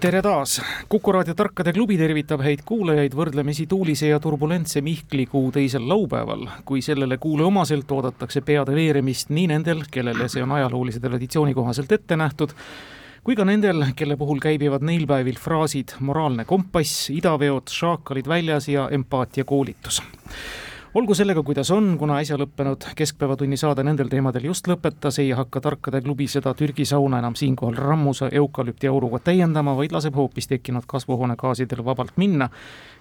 tere taas, Kuku raadio Tarkade klubi tervitab häid kuulajaid võrdlemisi tuulise ja turbulentse Mihklikuu teisel laupäeval, kui sellele kuule omaselt oodatakse peade veeremist nii nendel, kellele see on ajaloolise traditsiooni kohaselt ette nähtud, kui ka nendel, kelle puhul käibivad neil päevil fraasid moraalne kompass, idaveod, šaakalid väljas ja empaatiakoolitus olgu sellega, kuidas on, kuna äsja lõppenud Keskpäevatunni saade nendel teemadel just lõpetas, ei hakka Tarkade klubi seda Türgi sauna enam siinkohal rammusa eukalüptiauruga täiendama, vaid laseb hoopis tekkinud kasvuhoonegaasidel vabalt minna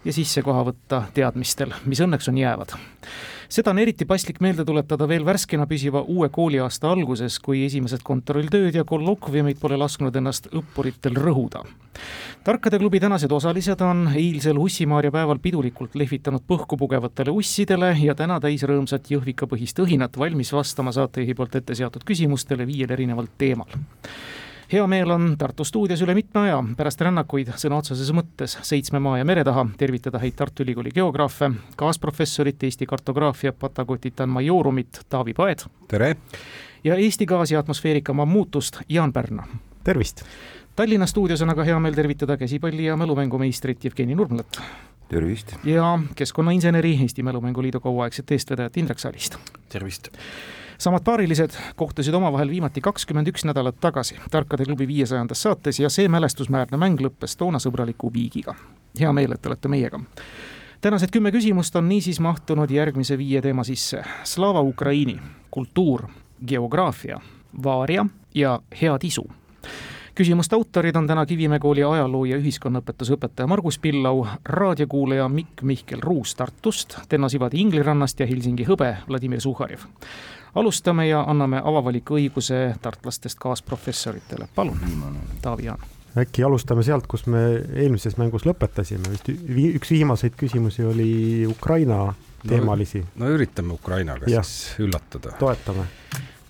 ja sisse koha võtta teadmistel, mis õnneks on jäävad seda on eriti paslik meelde tuletada veel värskena püsiva uue kooliaasta alguses, kui esimesed kontrolltööd ja kollokviumid pole lasknud ennast õppuritel rõhuda. tarkade klubi tänased osalised on eilsel Ussimaaria päeval pidulikult lehvitanud põhku pugevatele ussidele ja täna täis rõõmsat jõhvikapõhist õhinat, valmis vastama saatejuhi poolt ette seatud küsimustele viiel erineval teemal hea meel on Tartu stuudios üle mitme aja pärast rännakuid sõna otseses mõttes seitsme maa ja mere taha tervitada häid Tartu Ülikooli geograafe, kaasprofessorit, Eesti kartograafia patagotitan majorumit Taavi Paed. tere! ja Eesti gaasi atmosfeerika mammutust Jaan Pärna. tervist! Tallinna stuudios on aga hea meel tervitada käsipalli- ja mälumängumeistrit Jevgeni Nurmlat. tervist! ja keskkonnainseneri, Eesti Mälumänguliidu kauaaegset eestvedajat Indrek Salist. tervist! Samad paarilised kohtusid omavahel viimati kakskümmend üks nädalat tagasi Tarkade klubi viiesajandas saates ja see mälestusmäärne mäng lõppes toona sõbraliku viigiga. hea meel, et olete meiega tänased kümme küsimust on niisiis mahtunud järgmise viie teema sisse. Slava Ukraini, kultuur, geograafia, vaaria ja head isu küsimuste autorid on täna Kivimäe kooli ajaloo ja ühiskonnaõpetuse õpetaja Margus Pillau, raadiokuulaja Mikk Mihkel Ruus Tartust, Tenno Sivadi Inglirannast ja Helsingi hõbe Vladimir Suhharev alustame ja anname avavaliku õiguse tartlastest kaasprofessoritele, palun, Taavi Jaan äkki alustame sealt, kus me eelmises mängus lõpetasime, vist üks viimaseid küsimusi oli Ukraina teemalisi. no, no üritame Ukrainaga ja. siis üllatada. toetame.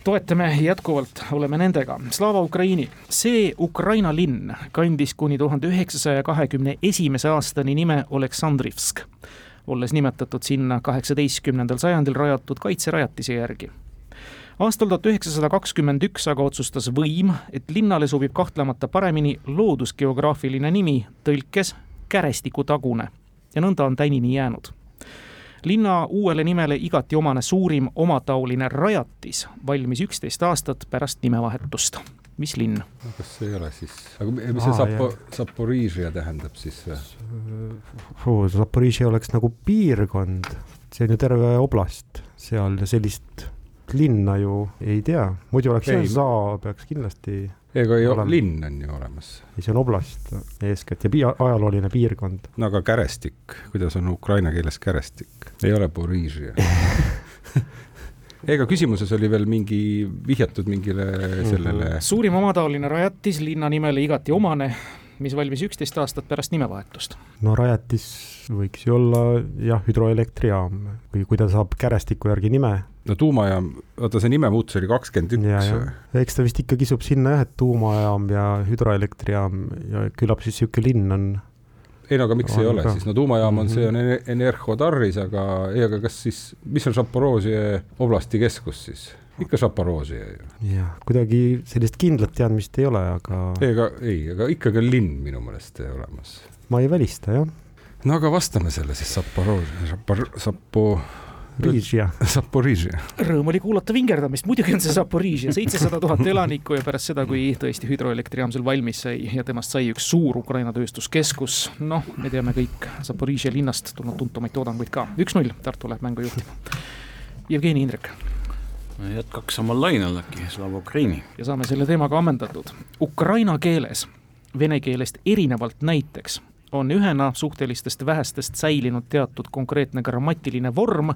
toetame jätkuvalt, oleme nendega. Slava Ukraini, see Ukraina linn kandis kuni tuhande üheksasaja kahekümne esimese aastani nime Aleksandrivsk, olles nimetatud sinna kaheksateistkümnendal sajandil rajatud kaitserajatise järgi aastal tuhat üheksasada kakskümmend üks aga otsustas võim, et linnale sobib kahtlemata paremini loodusgeograafiline nimi, tõlkes Kärestikutagune ja nõnda on tänini jäänud linna uuele nimele igati omane suurim omataoline rajatis valmis üksteist aastat pärast nimevahetust. mis linn? kas see ei ole siis, aga mis see Sapo-, Zaporižia tähendab siis või? Zaporižia oleks nagu piirkond, see on ju terve oblast seal ja sellist linna ju ei tea, muidu oleks Za peaks kindlasti ega ei ole, linn on ju olemas. ei, see on oblast eeskätt ja pia, ajalooline piirkond. no aga kärestik, kuidas on ukraina keeles kärestik? ei ole Borižia ega küsimuses oli veel mingi, vihjatud mingile sellele mm -hmm. suurim omataoline rajatis linna nimele igati omane mis valmis üksteist aastat pärast nimevahetust. no rajatis võiks ju olla jah, hüdroelektrijaam või kui ta saab Kärestiku järgi nime. no tuumajaam, oota see nimemuutus oli kakskümmend üks või? eks ta vist ikka kisub sinna jah, et tuumajaam ja hüdroelektrijaam ja küllap siis niisugune linn on ei no aga miks on ei ole ka. siis, no tuumajaam on mm, -hmm. see on mhm. Enerhodarris, aga ei, aga kas siis, mis on Zaporožje oblasti keskus siis? Ikka Zaporožje ju. jah, kuidagi sellist kindlat teadmist ei ole, aga. ega ei, aga ikkagi on linn minu meelest olemas. ma ei välista jah. no aga vastame selle siis Zaporožje, Zapor-, Zapo-. Zaporižja. Zaporižja. Rõõm oli kuulata vingerdamist, muidugi on see Zaporižja, seitsesada tuhat elanikku ja pärast seda, kui tõesti hüdroelektrijaam seal valmis sai ja temast sai üks suur Ukraina tööstuskeskus. noh, me teame kõik Zaporižja linnast tulnud tuntumaid toodanguid ka. üks-null, Tartu läheb mängu juhtima. Jevgeni Indrek jätkaks samal lainel äkki, Slava Ukraini. ja saame selle teemaga ammendatud. Ukraina keeles, vene keelest erinevalt näiteks, on ühena suhtelistest vähestest säilinud teatud konkreetne grammatiline vorm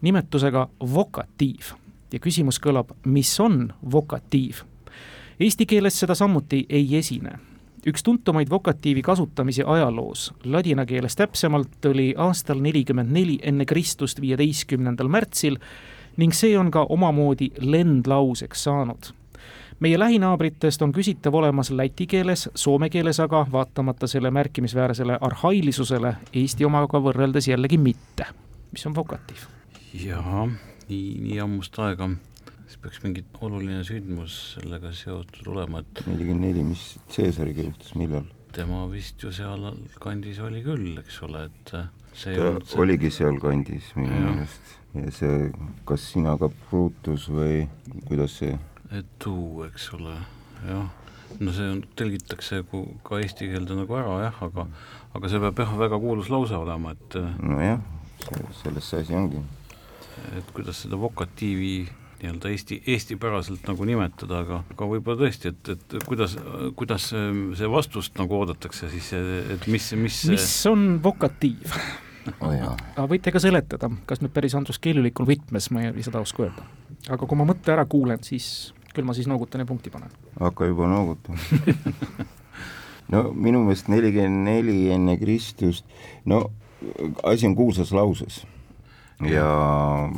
nimetusega vokatiiv. ja küsimus kõlab, mis on vokatiiv? Eesti keeles seda samuti ei esine üks tuntumaid vokatiivi kasutamisi ajaloos, ladina keeles täpsemalt, oli aastal nelikümmend neli enne Kristust, viieteistkümnendal märtsil ning see on ka omamoodi lendlauseks saanud meie lähinaabritest on küsitav olemas läti keeles, soome keeles aga, vaatamata selle märkimisväärsele arhailisusele, Eesti omaga võrreldes jällegi mitte. mis on vokatiiv? jaa, nii, nii ammust aega, siis peaks mingi oluline sündmus sellega seotud olema, et nelikümmend neli, mis Caesariga juhtus, millal? tema vist ju seal kandis oli küll, eks ole, et see ta see... oligi sealkandis minu meelest ja see, kas sina ka Brutus või kuidas see tuu, eks ole, jah. no see on, tõlgitakse ka eesti keelde nagu ära jah, aga aga see peab jah, väga kuulus lause olema, et nojah, selles see asi ongi. et kuidas seda vokatiivi nii-öelda eesti, eestipäraselt nagu nimetada, aga, aga võib-olla tõesti, et, et kuidas, kuidas see vastust nagu oodatakse siis, et mis, mis mis on vokatiiv oh? aga võite ka seletada, kas nüüd päris Andrus keelulikul võtmes, ma ei seda oska öelda. aga kui ma mõtte ära kuulen, siis küll ma siis noogutan ja punkti panen. hakka juba noogutama no minu meelest nelikümmend neli enne Kristust, no asi on kuulsas lauses ja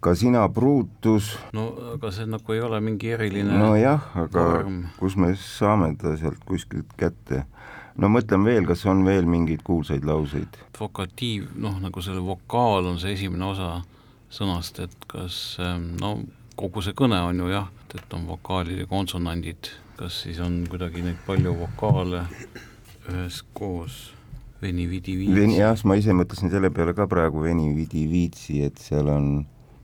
ka sina, Brutus. no aga see nagu ei ole mingi eriline nojah, aga vorm. kus me saame ta sealt kuskilt kätte? No mõtleme veel, kas on veel mingeid kuulsaid lauseid? vokatiiv, noh, nagu selle vokaal on see esimene osa sõnast, et kas ähm, no kogu see kõne on ju jah, et on vokaalid ja konsonandid, kas siis on kuidagi neid palju vokaale üheskoos, veni-vidi-viitsi? jah, ma ise mõtlesin selle peale ka praegu, veni-vidi-viitsi, et seal on,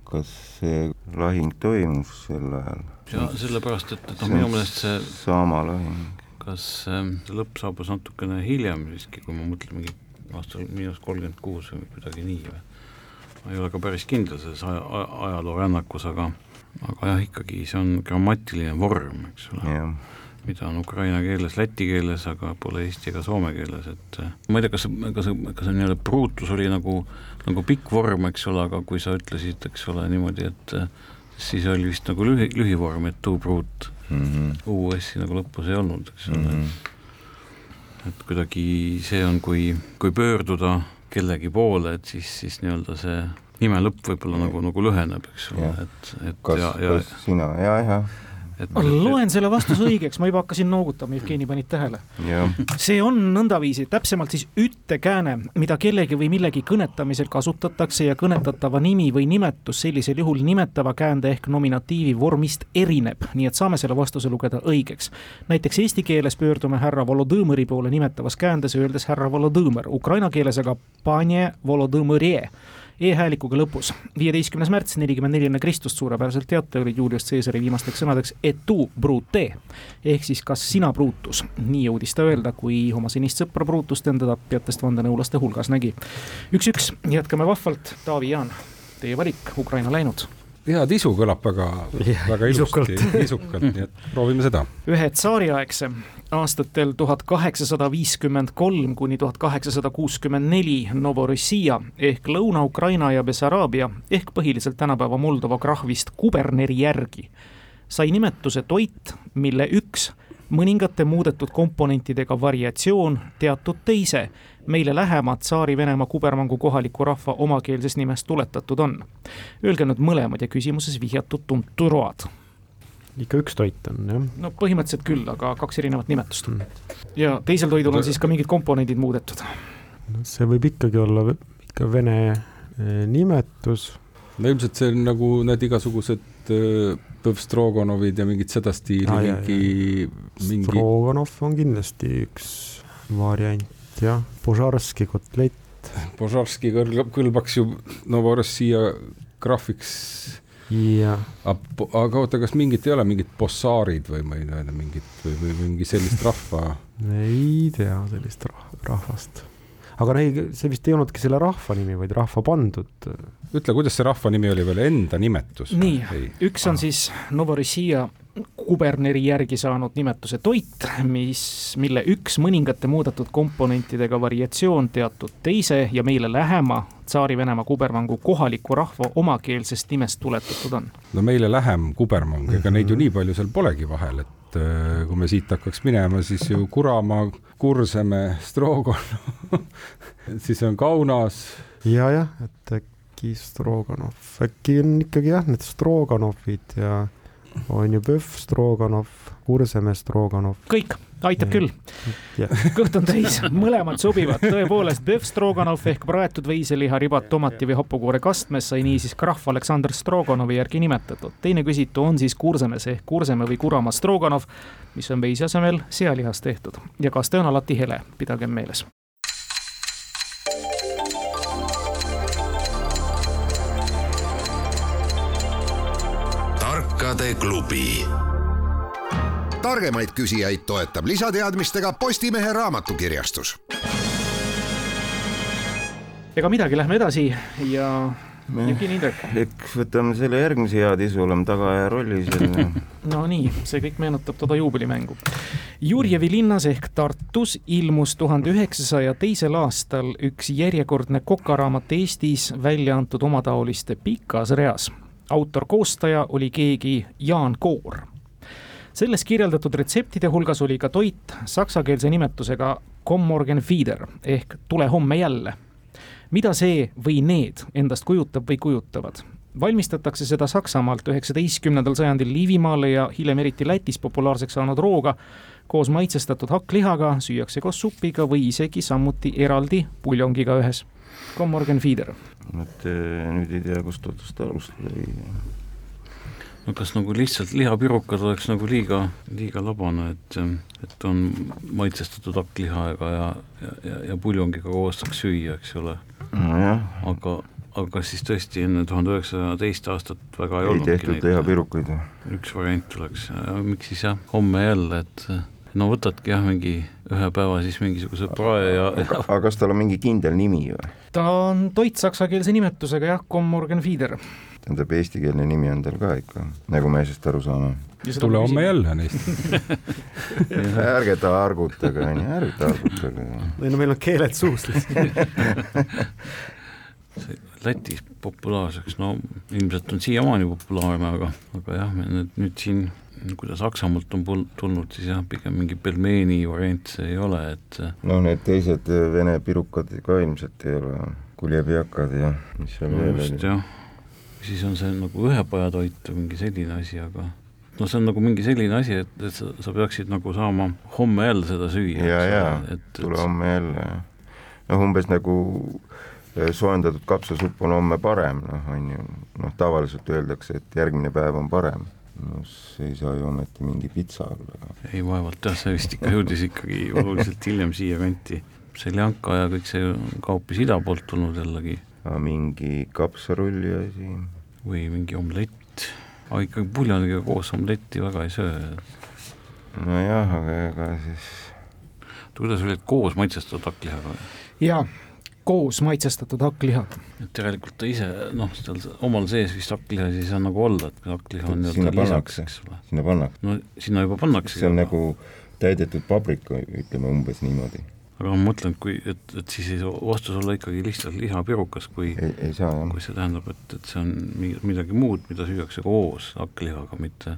kas see lahing toimus sel ajal? jaa, sellepärast, et, et noh, minu meelest see Saama lahing. Kas ähm, see lõpp saabus natukene hiljem siiski, kui ma mõtlen mingi aastal miinus kolmkümmend kuus või kuidagi nii või? ma ei ole ka päris kindel selles aja, ajaloo rännakus, aga aga jah, ikkagi see on grammatiline vorm, eks ole yeah., mida on ukraina keeles, läti keeles, aga pole eesti ega soome keeles, et eh, ma ei tea, kas, kas, kas see nii-öelda pruutus oli nagu, nagu pikk vorm, eks ole, aga kui sa ütlesid, eks ole, niimoodi, et eh, siis oli vist nagu lühi, lühivorm, et tu pruut mm -hmm. US-i nagu lõpus ei olnud, eks ole mm. -hmm. et kuidagi see on, kui, kui pöörduda kellegi poole, et siis, siis nii-öelda see nime lõpp võib-olla nagu, nagu lüheneb, eks ole, et, et kas, ja, ja kas sina ja, jah ma loen selle vastuse õigeks, ma juba hakkasin noogutama, Jevgeni panid tähele. see on nõndaviisi, täpsemalt siis üttekääne, mida kellegi või millegi kõnetamisel kasutatakse ja kõnetatava nimi või nimetus sellisel juhul nimetava käände ehk nominatiivi vormist erineb, nii et saame selle vastuse lugeda õigeks. näiteks eesti keeles pöördume härra Volodõmõri poole nimetavas käändes, öeldes härra Volodõmõr, ukraina keeles aga panje Volodõmõrie e-häälikuga lõpus. viieteistkümnes märts, nelikümmend neli enne Kristust, suurepäraselt teate, olid Julius Caesari viimasteks sõnadeks et tu brute ehk siis kas sina Brutus, nii jõudis ta öelda, kui oma senist sõpra Brutust enda tapjatest vandenõulaste hulgas nägi. üks-üks, jätkame vahvalt, Taavi Jaan, teie valik, Ukraina läinud ja tisu kõlab väga, väga ilusti, isukalt, nii et proovime seda. ühe tsaariaegse aastatel tuhat kaheksasada viiskümmend kolm kuni tuhat kaheksasada kuuskümmend neli Novorossija ehk Lõuna-Ukraina ja Bessaraabia ehk põhiliselt tänapäeva Moldova krahvist kuberneri järgi sai nimetuse toit, mille üks mõningate muudetud komponentidega variatsioon teatud teise, meile lähema Tsaari-Venemaa kubermangu kohaliku rahva omakeelsest nimest tuletatud on. Öelge nüüd mõlemad ja küsimuses vihjatud tunturoad. ikka üks toit on, jah? no põhimõtteliselt küll, aga kaks erinevat nimetust mm.. ja teisel toidul on siis ka mingid komponendid muudetud. no see võib ikkagi olla ikka vene eh, nimetus. no ilmselt see on nagu need igasugused Põvstrogonovid ja mingid seda stiili ah, mingi, mingi. Strogonov on kindlasti üks variant, jah, Požarski kotlett. Požarski kõlbab, kõlbaks ju Novorossija graafiks. jah. aga oota, kas mingit ei ole, mingid bossaarid või ma ei tea, mingit või, või mingi sellist rahva? ei tea sellist rahvast aga ei, see vist ei olnudki selle rahva nimi, vaid rahva pandud. ütle, kuidas see rahva nimi oli veel, enda nimetus? nii, üks on ah. siis Novorossija kuberneri järgi saanud nimetuse toit, mis, mille üks mõningate muudetud komponentidega variatsioon teatud teise ja meile lähema Tsaari-Venemaa kubermangu kohaliku rahva omakeelsest nimest tuletatud on? no meile lähem kubermang, ega neid ju nii palju seal polegi vahel, et äh, kui me siit hakkaks minema, siis ju Kuramaa, Kurseme, Strogon siis on Kaunas. ja jah, et äkki Stroganov, äkki on ikkagi jah, need Stroganovid ja on ju Pöhv Stroganov, Kurseme Stroganov. kõik, aitab küll. kõht on täis, mõlemad sobivad, tõepoolest, Pöhv Stroganov ehk praetud veiseliha, ribat, tomati või hapukoore kastmes sai niisiis krahv Aleksandr Stroganovi järgi nimetatud. teine küsitu on siis Kursemes ehk Kurseme või Kuramaa Stroganov, mis on veise asemel sealihast tehtud ja kaste on alati hele, pidagem meeles. Tarkade klubi. targemaid küsijaid toetab lisateadmistega Postimehe raamatukirjastus. ega midagi, lähme edasi ja Jevgeni Indrek. eks võtame selle järgmise hea tisu, oleme tagaaja rollis jälle no nii, see kõik meenutab toda juubelimängu. Jurjevi linnas ehk Tartus ilmus tuhande üheksasaja teisel aastal üks järjekordne kokaraamat Eestis välja antud omataoliste pikas reas autor-koostaja oli keegi Jaan Koor. selles kirjeldatud retseptide hulgas oli ka toit saksakeelse nimetusega Kommorgen Feeder ehk tule homme jälle. mida see või need endast kujutab või kujutavad? valmistatakse seda Saksamaalt üheksateistkümnendal sajandil Liivimaale ja hiljem eriti Lätis populaarseks saanud rooga koos maitsestatud hakklihaga, süüakse koos supiga või isegi samuti eraldi puljongiga ühes. Kommorgen Feeder et eh, nüüd ei tea, kust otsast alustada või no kas nagu lihtsalt lihapirukad oleks nagu liiga, liiga labane, et, et on maitsestatud hakklihaga ja, ja, ja, ja puljongiga koos saaks süüa, eks ole no,. aga, aga siis tõesti enne tuhande üheksasaja teist aastat väga ei, ei olnudki tehtud lihapirukaid või? üks variant oleks, miks siis jah, homme jälle, et no võtadki jah, mingi ühe päeva siis mingisuguse prae ja aga kas tal on mingi kindel nimi või? Ta on toit saksakeelse nimetusega jah, Kommorgen Feeder. tähendab, eestikeelne nimi on tal ka ikka, nagu me asjast aru saame. tule homme jälle neist ärge ta argutage, onju, ärge ta argutage. ei no meil on keeled suus lihtsalt Lätis populaarseks, no ilmselt on siiamaani populaarne, aga, aga jah, me nüüd, nüüd siin kui ta Saksamaalt on tulnud, siis jah, pigem mingi pelmeeni variant see ei ole, et noh, need teised vene pirukad ka ilmselt ei ole, kuljepiakad ja mis seal no, veel oli. jah, siis on see nagu ühepajatoit või mingi selline asi, aga noh, see on nagu mingi selline asi, et, et sa, sa peaksid nagu saama homme jälle seda süüa. ja, ja, tule homme jälle, noh umbes nagu soojendatud kapsasupp on homme parem, noh on ju, noh tavaliselt öeldakse, et järgmine päev on parem no see ei saa ju ometi mingi pitsa olla. ei, vaevalt jah, see vist ikka jõudis ikkagi oluliselt hiljem siia kanti. seljanka ja kõik see ka hoopis ida poolt tulnud jällegi. mingi kapsarulli asi. või mingi omlett, aga ikkagi puljoniga koos omletti väga ei söö. nojah, aga ega siis kuidas olid koos maitsestatud hakklihaga? jaa koos maitsestatud hakklihad. et tegelikult ta ise noh, seal omal sees vist hakklihas ei saa nagu olla, et hakkliha on sinna pannakse, sinna pannakse. no sinna juba pannakse. see on aga... nagu täidetud paprika, ütleme umbes niimoodi. aga ma mõtlen, et kui, et, et siis ei saa vastus olla ikkagi lihtsalt lihapirukas, kui ei, ei saa jah. kui see tähendab, et, et see on midagi muud, mida süüakse koos hakklihaga, mitte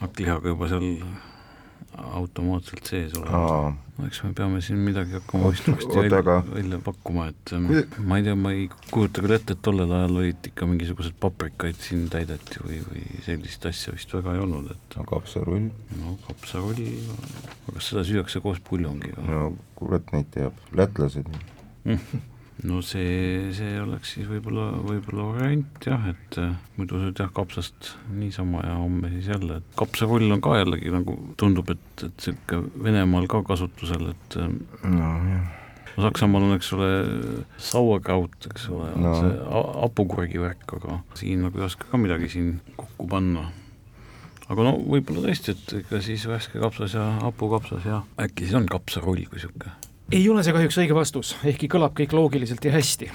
hakklihaga juba seal automaatselt sees olema. no eks me peame siin midagi hakkama vist varsti välja, aga... välja pakkuma, et ähm, Kui... ma ei tea, ma ei kujuta küll ette, et tollel ajal olid ikka mingisugused paprikaid siin täideti või, või sellist asja vist väga ei olnud, et no kapsarull. no kapsarull, aga kas seda süüakse koos puljongiga? no kurat neid teab, lätlased no see, see oleks siis võib-olla, võib-olla variant jah, et äh, muidu sööd jah kapsast niisama ja homme siis jälle, et kapsarull on ka jällegi nagu tundub, et, et niisugune Venemaal ka kasutusel, et äh, no Saksamaal on, eks ole, sauerkraut, eks ole no., see hapukurgi värk, aga siin nagu ei oska ka midagi siin kokku panna. aga no võib-olla tõesti, et ega siis värske kapsas ja hapukapsas ja äkki siis on kapsarull kui niisugune ei ole see kahjuks õige vastus, ehkki kõlab kõik loogiliselt ja hästi.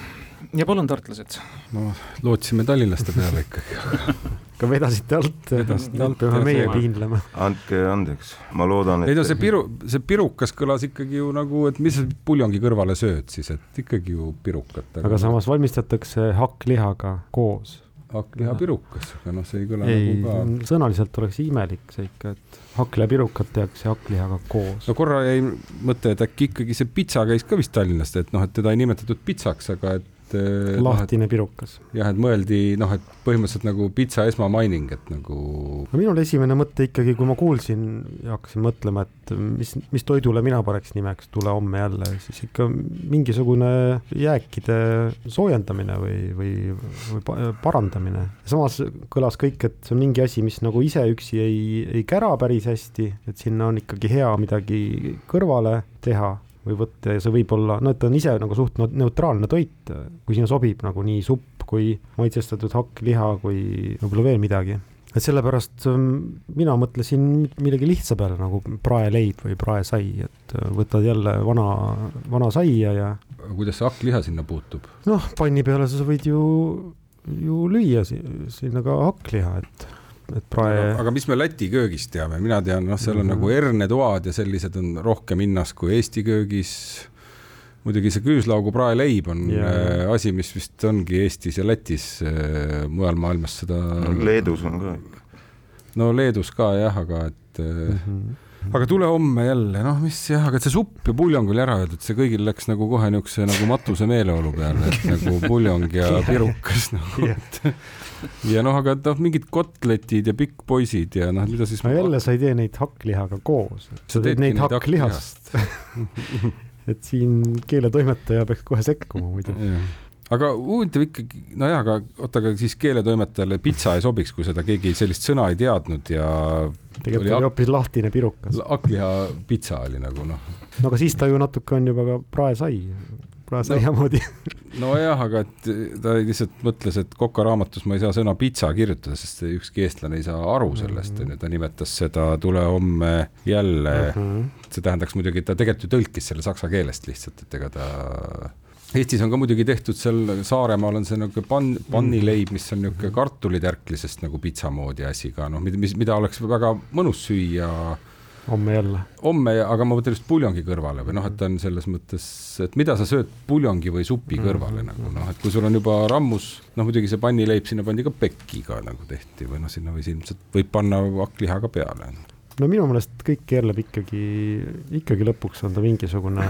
ja palun, tartlased. no lootsime tallinlaste peale ikkagi ka vedasite alt, vedasite alt, peame meie piinlema. andke andeks, ma loodan, et ei no see piru, see pirukas kõlas ikkagi ju nagu, et mis sa puljongi kõrvale sööd siis, et ikkagi ju pirukat. aga samas valmistatakse hakklihaga koos hakklihapirukas, aga noh, see ei kõla ei, nagu ka. sõnaliselt oleks imelik see ikka, et hakklihapirukat tehakse hakklihaga koos. no korra jäi mõte, et äkki ikkagi see pitsa käis ka vist Tallinnast, et noh, et teda ei nimetatud pitsaks, aga et et eh, noh, lahtine no, pirukas. jah, et mõeldi noh, et põhimõtteliselt nagu pitsa esmamaining, et nagu no minul esimene mõte ikkagi, kui ma kuulsin ja hakkasin mõtlema, et mis, mis toidule mina paneks nimeks Tule homme jälle, siis ikka mingisugune jääkide soojendamine või, või, või parandamine. samas kõlas kõik, et see on mingi asi, mis nagu ise üksi ei, ei kära päris hästi, et sinna on ikkagi hea midagi kõrvale teha või võtta ja see võib olla, no et ta on ise nagu suht neutraalne toit, kui sinna sobib nagu nii supp kui maitsestatud hakkliha kui võib-olla veel midagi. et sellepärast ähm, mina mõtlesin millegi lihtsa peale nagu praeleib või praesai, et äh, võtad jälle vana, vana saia ja. kuidas see hakkliha sinna puutub? noh, panni peale sa võid ju, ju lüüa sinna ka hakkliha, et et prae. aga mis me Läti köögist teame, mina tean, noh, seal on mm -hmm. nagu hernetoad ja sellised on rohkem hinnas kui Eesti köögis. muidugi see küüslaugu praeleib on yeah. Äh, asi, mis vist ongi Eestis ja Lätis, äh, mujal maailmas seda no,. Leedus on ka no Leedus ka jah, aga et mm. -hmm aga tule homme jälle, noh, mis jah, aga see supp ja puljong oli ära öeldud, see kõigil läks nagu kohe niisuguse nagu matuse meeleolu peale, et nagu puljong ja pirukas nagu, et ja noh, aga noh, mingid kotletid ja pikkpoisid ja noh, mida siis no jälle sa ei tee neid hakklihaga koos, sa teed neid hakklihast. et siin keeletoimetaja peaks kohe sekkuma muidu. Aga huvitav ikkagi, nojah, aga oota, aga siis keeletoimetajale pitsa ei sobiks, kui seda keegi sellist sõna ei teadnud ja tegelikult oli hoopis lahtine pirukas. hakkliha pitsa oli nagu noh. no aga siis ta ju natuke on juba ka praesai praesaia no, moodi. nojah, aga et ta lihtsalt mõtles, et Koka raamatus ma ei saa sõna pitsa kirjutada, sest ükski eestlane ei saa aru sellest, mhm. onju, ta nimetas seda Tule homme jälle uh. Mhm. -huh. see tähendaks muidugi, et ta tegelikult ju tõlkis selle saksa keelest lihtsalt, et ega ta Eestis on ka muidugi tehtud seal Saaremaal on see nagu pann, pannileib, mis on niisugune kartulitärklisest nagu pitsa moodi asi ka noh, mis, mida oleks väga mõnus süüa homme jälle. homme, aga ma mõtlen just puljongi kõrvale või noh, et on selles mõttes, et mida sa sööd puljongi või supi kõrvale mm -hmm. nagu noh, et kui sul on juba rammus, noh muidugi see pannileib, sinna pandi ka pekki ka nagu tehti või noh, sinna võis ilmselt, võib panna hakkliha ka peale no minu meelest kõik keerleb ikkagi, ikkagi lõpuks on ta mingisugune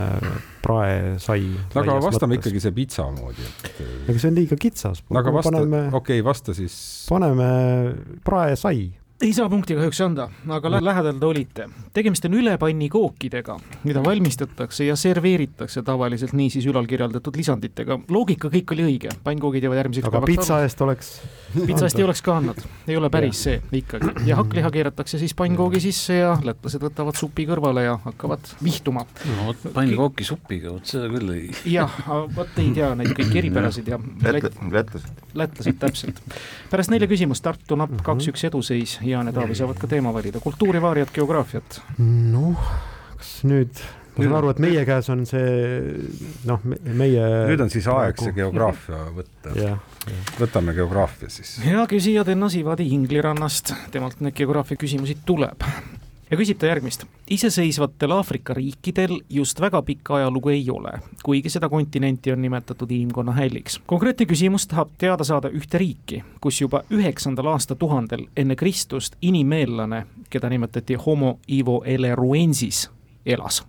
praesai. no aga vastame mõttes. ikkagi see pitsa moodi, et. aga see on liiga kitsas. no aga vasta, okei okay,, vasta siis. paneme praesai ei saa punkti kahjuks anda, aga lähedal te olite. tegemist on ülepannikookidega, mida valmistatakse ja serveeritakse tavaliselt niisiis ülalkirjeldatud lisanditega. loogika kõik oli õige, pannkoogid jäävad järgmiseks aga päevaks pitsa eest oleks pitsa eest ei oleks ka andnud, ei ole päris see ikkagi. ja hakkliha keeratakse siis pannkoogi sisse ja lätlased võtavad supi kõrvale ja hakkavad vihtuma. no vot, pannkooki supiga, vot seda küll ei. jah, vot ei tea neid kõiki eripärasid ja lätlased. lätlased, täpselt. pärast nelja küsimust Tartu napp kaks-üks eduseis Jaan ja Taavi saavad ka teema valida, kultuurivaarijat, geograafiat. noh, kas nüüd ma saan aru, et meie käes on see noh, meie. nüüd on siis aeg see geograafia võtta. võtame geograafia siis. ja küsijad Enno Sivadi Inglirannast, temalt neid geograafia küsimusi tuleb ja küsib ta järgmist. iseseisvatel Aafrika riikidel just väga pikka ajalugu ei ole, kuigi seda kontinenti on nimetatud inimkonna hälliks. konkreetne küsimus tahab teada saada ühte riiki, kus juba üheksandal aastatuhandel enne Kristust inimeellane, keda nimetati Homo Ivo Eleruensis, elas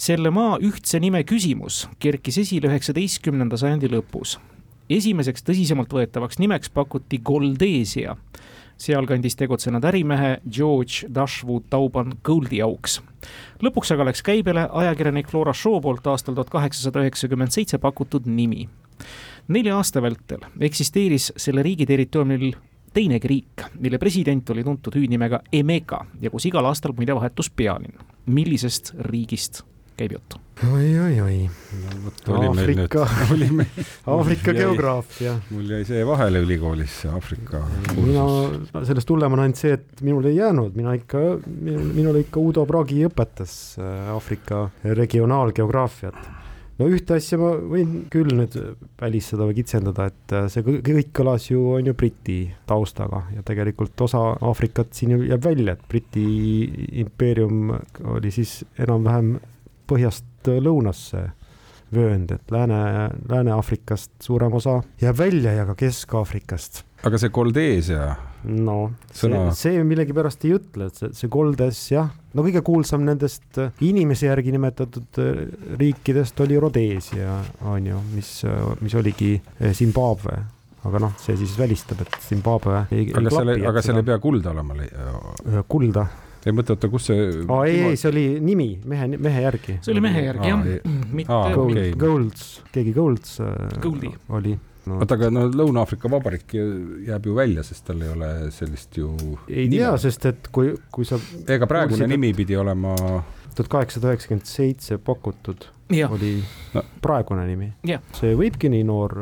selle maa ühtse nime küsimus kerkis esile üheksateistkümnenda sajandi lõpus. esimeseks tõsisemalt võetavaks nimeks pakuti Goldesia sealkandis tegutsenud ärimehe George Dashwood Tauban Goldi auks. lõpuks aga läks käibele ajakirjanik Flora Shaw poolt aastal tuhat kaheksasada üheksakümmend seitse pakutud nimi. nelja aasta vältel eksisteeris selle riigi territooriumil teinegi riik, mille president oli tuntud hüüdnimega Emeka ja kus igal aastal muide vahetus pealinn. millisest riigist käib jutt oi, oi, oi. Aafrika, Aafrika geograafia. mul jäi see vahele ülikoolis, see Aafrika. mina, sellest hullem on ainult see, et minul ei jäänud, mina ikka, minul, minule ikka Udo Pragi õpetas äh, Aafrika regionaalgeograafiat no ühte asja ma võin küll nüüd välistada või kitsendada, et äh, see kõik kõlas ju, on ju Briti taustaga ja tegelikult osa Aafrikat siin jääb välja, et Briti impeerium oli siis enam-vähem põhjast lõunasse vöönd, et Lääne, Lääne-Aafrikast suurem osa jääb välja ja ka Kesk-Aafrikast. aga see Koldeesia no Sõna- see, see millegipärast ei ütle, et see, see Goldes jah, no kõige kuulsam nendest äh, inimese järgi nimetatud äh, riikidest oli Rhodesia, on ju, mis, mis oligi äh, Zimbabwe aga noh, see siis välistab, et Zimbabwe aga ei seal, aga seal ei pea kulda olema. Kulda, ei mõtle, oota, kus see aa ei, ei, see oli nimi mehe, mehe järgi. see oli mehe järgi Aa, jah mitte okei. okay., Golds, keegi Golds äh, oli no,. oota, aga no Lõuna-Aafrika Vabariik jääb ju välja, sest tal ei ole sellist ju ei tea, sest et kui, kui sa ega praegune kuulsid, nimi pidi olema, tuhat kaheksasada üheksakümmend seitse pakutud jah, oli No. praegune nimi see võibki nii noor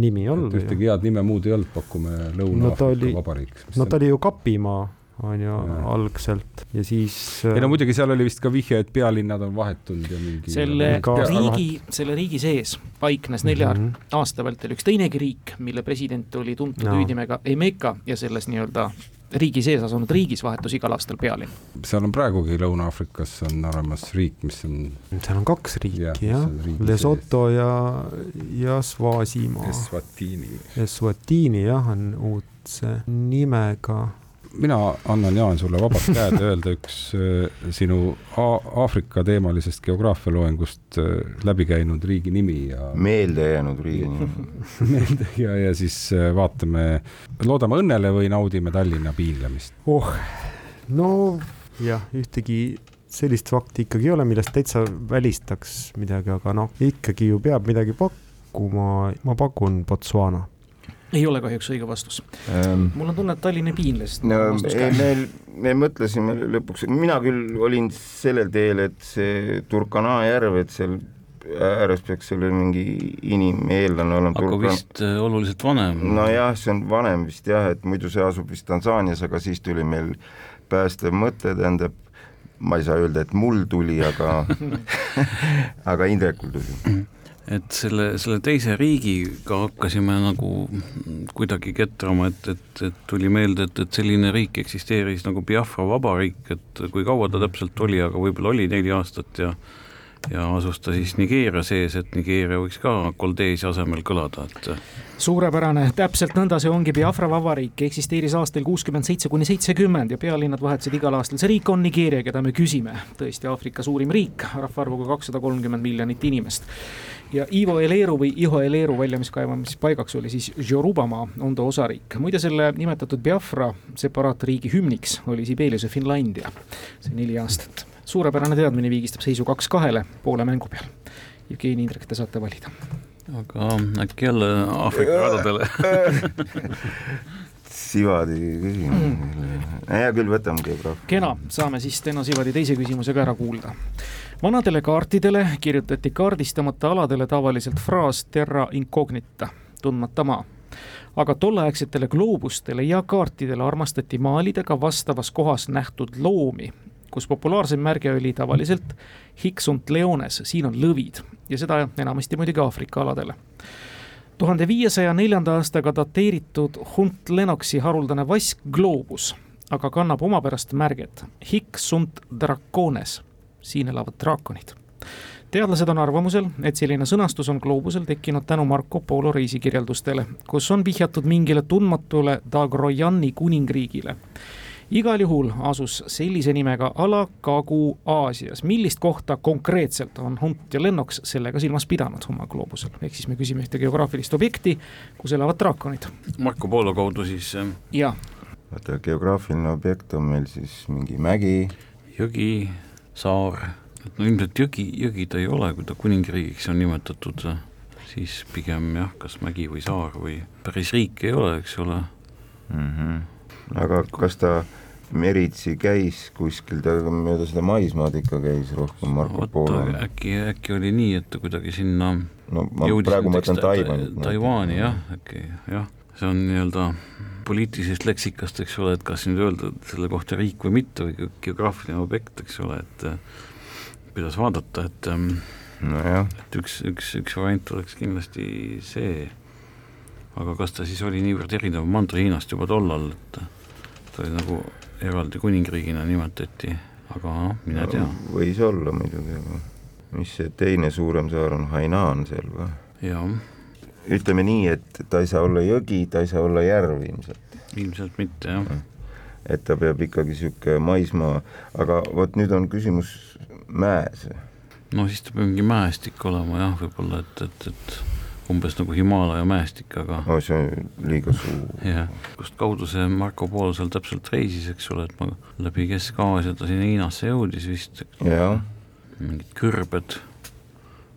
nimi olla. ühtegi head nime muud ei olnud, pakume No ta Lõuna-Aafrika oli- Vabariik. no ta oli ju kapimaa, on ju algselt ja siis. ei no muidugi seal oli vist ka vihje, et pealinnad on vahetunud ja mingi. selle Ka- riigi, selle riigi sees paiknes nelja Mhm. aasta vältel üks teinegi riik, mille president oli tuntud Jaa. hüüdnimega Emeka ja selles nii-öelda riigi sees asunud riigis vahetus igal aastal pealinn. seal on praegugi Lõuna-Aafrikas on olemas riik, mis on seal on kaks riiki Jah, riigi Lesoto ja, ja Swasimaa. Eswatini. Eswatini jah, on uudse nimega. Mina annan, Jaan, sulle vabad käed öelda üks äh, sinu Aafrika teemalisest geograafialoengust äh, läbi käinud riigi nimi ja meelde jäänud riigi nimi. meelde ja, ja siis äh, vaatame, loodame õnnele või naudime Tallinna piinlemist. oh, no jah, ühtegi sellist fakti ikkagi ei ole, millest täitsa välistaks midagi, aga noh, ikkagi ju peab midagi pakkuma, ma pakun Botswana. Ei ole kahjuks õige vastus. Ähm, mul on tunne, et Tallinn ei piinle, sest no ei, me, me mõtlesime lõpuks, mina küll olin sellel teel, et see Turkana järv, et seal ääres peaks seal mingi inimeellane olema. aga vist äh, oluliselt vanem. nojah, see on vanem vist jah, et muidu see asub vist Tansaanias, aga siis tuli meil päästev mõte, tähendab, ma ei saa öelda, et mul tuli, aga aga Indrekul tuli. Et selle, selle teise riigiga hakkasime nagu kuidagi ketrama, et, et, et tuli meelde, et, et selline riik eksisteeris nagu Biafra vabariik, et kui kaua ta täpselt oli, aga võib-olla oli neli aastat ja ja asus ta siis Nigeeria sees, et Nigeeria võiks ka Koldeesi asemel kõlada, et suurepärane, täpselt nõnda see ongi, Biafra vabariik eksisteeris aastail kuuskümmend seitse kuni seitsekümmend ja pealinnad vahetasid igal aastal. see riik on Nigeeria, keda me küsime, tõesti Aafrika suurim riik, rahvaarvuga kakssada kolmkümmend miljonit inimest. Ja Ivo Eleru või Iho Eleru väljamiskaevamispaigaks oli siis Yorubamaa, on ta osariik. muide, selle nimetatud Biafra separaatriigi hümniks oli Sibeliuse Finlandia, see neli aastat. suurepärane teadmine viigistab seisu kaks kahele poole mängu peal. Jevgeni Indrek, te saate valida. aga äkki jälle Aafrika radadele. Sivadi küsimus. hea küll, võtame geograafia. kena, saame siis Steno Sivadi teise küsimusega ära kuulda. Vanadele kaartidele kirjutati kaardistamata aladele tavaliselt fraas terra incognita, tundmata maa. aga tolleaegsetele gloobustele ja kaartidele armastati maalida ka vastavas kohas nähtud loomi, kus populaarsem märge oli tavaliselt Hixunt leones, siin on lõvid ja seda enamasti muidugi Aafrika aladele tuhande viiesaja neljanda aastaga dateeritud Hunt Lennoxi haruldane vask Globus aga kannab omapärast märget Hic sunt dracones, siin elavad draakonid. teadlased on arvamusel, et selline sõnastus on gloobusel tekkinud tänu Marco Polo reisikirjeldustele, kus on vihjatud mingile tundmatule Dagrojani kuningriigile. Igal juhul asus sellise nimega ala Kagu-Aasias, millist kohta konkreetselt on Hunt ja Lennox sellega silmas pidanud oma gloobusel, ehk siis me küsime ühte geograafilist objekti, kus elavad draakonid. Marco Polo kaudu siis äh, ja vaata, geograafiline objekt on meil siis mingi mägi, jõgi, saar, et no ilmselt jõgi, jõgi ta ei ole, kui ta kuningriigiks on nimetatud, siis pigem jah, kas mägi või saar või päris riik ei ole, eks ole. mm. -hmm. aga kas ta meritsi käis kuskil, ta mööda seda maismaad ikka käis rohkem Marco Polo oota,. äkki, äkki oli nii, et ta kuidagi sinna no ma jõudis praegu mõtlen Ta- Taiwanit. Taiwan'i jah, äkki jah, see on nii-öelda poliitilisest leksikast, eks ole, et kas nüüd öelda selle kohta riik või mitte või ge- geograafiline objekt, eks ole, et äh, kuidas vaadata, et ähm, nojah, et üks, üks, üks variant oleks kindlasti see, aga kas ta siis oli niivõrd erinev? Mandri-Hiinast juba tollal, et ta oli nagu eraldi kuningriigina nimetati, aga noh, mine tea. võis olla muidugi, aga mis see teine suurem saar on, Hainan seal või? jah, ütleme nii, et ta ei saa olla jõgi, ta ei saa olla järv ilmselt, ilmselt mitte jah. et ta peab ikkagi niisugune maismaa, aga vot nüüd on küsimus mäes. no siis ta peab mingi mäestik olema jah, võib-olla et, et, et umbes nagu Himaalaja mäestik, aga oh, see on liiga suur. jah, kust kaudu see Marco Polo seal täpselt reisis, eks ole, et ma läbi Kesk-Aasia ta sinna Hiinasse jõudis vist, mingid kõrbed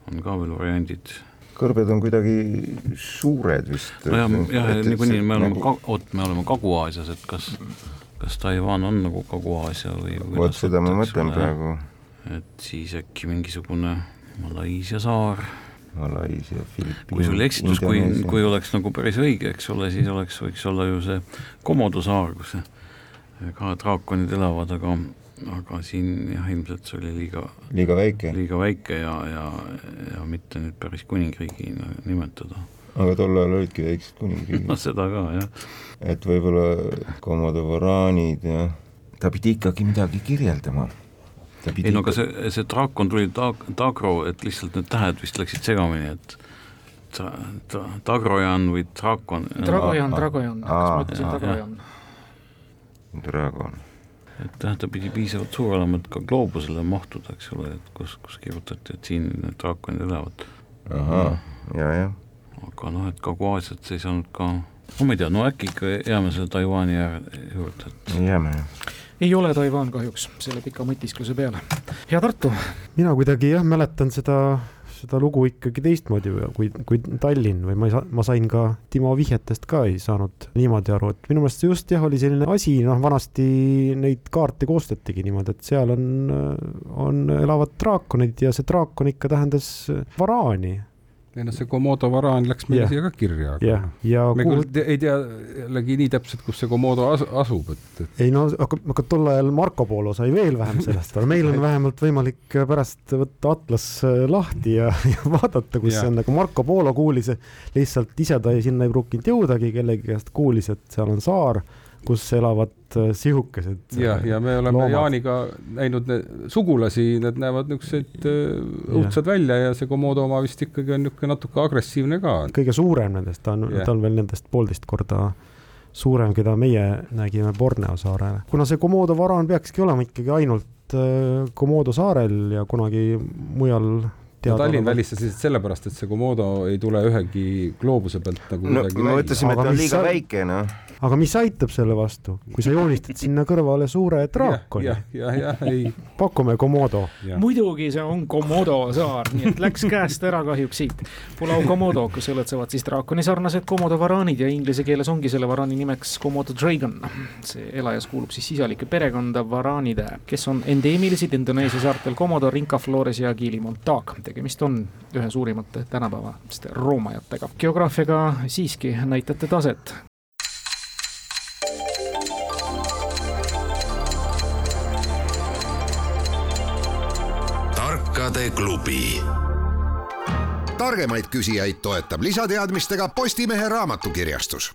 on ka veel variandid. Kõrbed on kuidagi suured vist. nojah, jah, niikuinii me oleme nagu... oot, me oleme Kagu-Aasias, et kas, kas Taiwan on nagu Kagu-Aasia või vot seda ma mõtlen praegu. et siis äkki mingisugune Malaisia saar Malaisia, Filipiin. kui sul eksitus, kui, kui oleks nagu päris õige, eks ole, siis oleks, võiks olla ju see Komodo saar, kus ka draakonid elavad, aga, aga siin jah, ilmselt see oli liiga, liiga väike. liiga väike ja, ja, ja mitte nüüd päris kuningriigina nimetada. aga tol ajal olidki väiksed kuningriigid no seda ka, jah. et võib-olla Komodo varaanid ja ta pidi ikkagi midagi kirjeldama ei no aga see, see draakon tuli ta-, Tagro, et lihtsalt need tähed vist läksid segamini, et ta-, ta-, Tagrojan või Draakon. Dragojan, Dragojan, kas ma ütlesin Dragojan? Dragon. Et jah, ta pidi piisavalt suur olema, et ka gloobusele mahtuda, eks ole, et kus, kus kirjutati, et siin need draakonid elavad. ahah, ja, jah. aga noh, et Kagu-Aasiat ei saanud ka, no ma ei tea, no äkki ikka jääme selle Taiwan'i juurde, et jääme jah ei ole Taiwan kahjuks selle pika mõtiskluse peale. hea Tartu. mina kuidagi jah, mäletan seda, seda lugu ikkagi teistmoodi, kui, kui Tallinn või ma ei saa, ma sain ka Timo vihjetest ka ei saanud niimoodi aru, et minu meelest see just jah, oli selline asi, noh, vanasti neid kaarte koostatigi niimoodi, et seal on, on elavad draakonid ja see draakon ikka tähendas varaani ei noh, see Komodo varaan läks meile yeah. siia ka kirja. jah, ja me kuhu... küll ei tea jällegi nii täpselt, kus see Komodo as asub, et, et. ei no, aga, aga tol ajal Marco Polo sai veel vähem sellest, aga meil on vähemalt võimalik pärast võtta atlas äh, lahti ja, ja vaadata, kus ja. see on, aga Marco Polo kuulis, lihtsalt ise ta sinna ei pruukinud jõudagi, kellegi käest kuulis, et seal on saar kus elavad äh, sihukesed. jah, ja me oleme loomad. Jaaniga näinud sugulasi, need näevad niisugused äh, õudsad välja ja see Komodo oma vist ikkagi on niisugune natuke agressiivne ka. kõige suurem nendest, ta on, ta on veel nendest poolteist korda suurem, keda meie nägime Borneo saarel. kuna see Komodo varaan peakski olema ikkagi ainult äh, Komodo saarel ja kunagi mujal no Tallinn välistas lihtsalt sellepärast, et see Komodo ei tule ühegi gloobuse pealt nagu no, me mõtlesime, et ta on liiga väike, noh. aga mis aitab selle vastu, kui sa joonistad sinna kõrvale suure draakoni? jah, jah, jah, ei. pakume Komodo. muidugi see on Komodo saar, nii et läks käest ära kahjuks siit. Pulau Komodo, kus õlletsevad siis draakoni sarnased Komodo varaanid ja inglise keeles ongi selle varaani nimeks Komodo dragon. see elajas kuulub siis sisalike perekonda varaanide, kes on endeemilised Indoneesia saartel Komodo, Rinca Flores ja Gili Montag tegemist on ühe suurimate tänapäevaste roomajatega. geograafiaga siiski näitate taset. tarkade klubi targemaid küsijaid toetab lisateadmistega Postimehe raamatukirjastus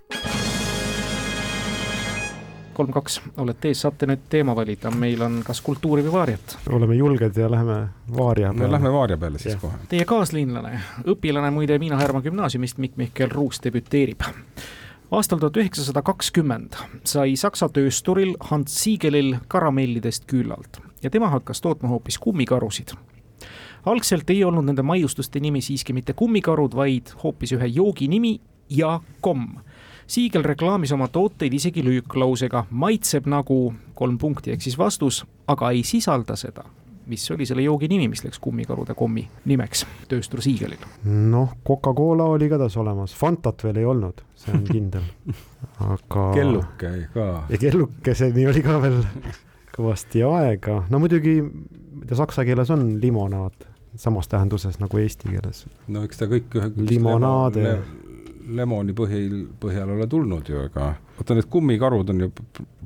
kolm, kaks, olete ees, saate nüüd teema valida, meil on kas kultuuri või vaariat. oleme julged ja läheme vaaria peale. Lähme vaaria peale siis ja. kohe. Teie kaaslinlane, õpilane muide Miina Härma gümnaasiumist, Mikk-Mihkel Ruus debüteerib aastal tuhat üheksasada kakskümmend sai Saksa töösturil Hans Siegelil karamellidest küllalt ja tema hakkas tootma hoopis kummikarusid. algselt ei olnud nende maiustuste nimi siiski mitte kummikarud, vaid hoopis ühe joogi nimi ja komm Siigel reklaamis oma tooteid isegi lüüklausega maitseb nagu kolm punkti ehk siis vastus, aga ei sisalda seda mis oli selle joogi nimi, mis läks kummikarude kommi nimeks tööstur Siegelil? noh, Coca-Cola oli ka tas olemas, Fantat veel ei olnud, see on kindel. aga. kelluke ka. ja kellukeseni oli ka veel kõvasti aega, no muidugi saksa keeles on limonaad samas tähenduses nagu eesti keeles. no eks ta kõik ühe. limonaade le lemoni põhil, põhjal ole tulnud ju, aga vaata need kummikarud on ju,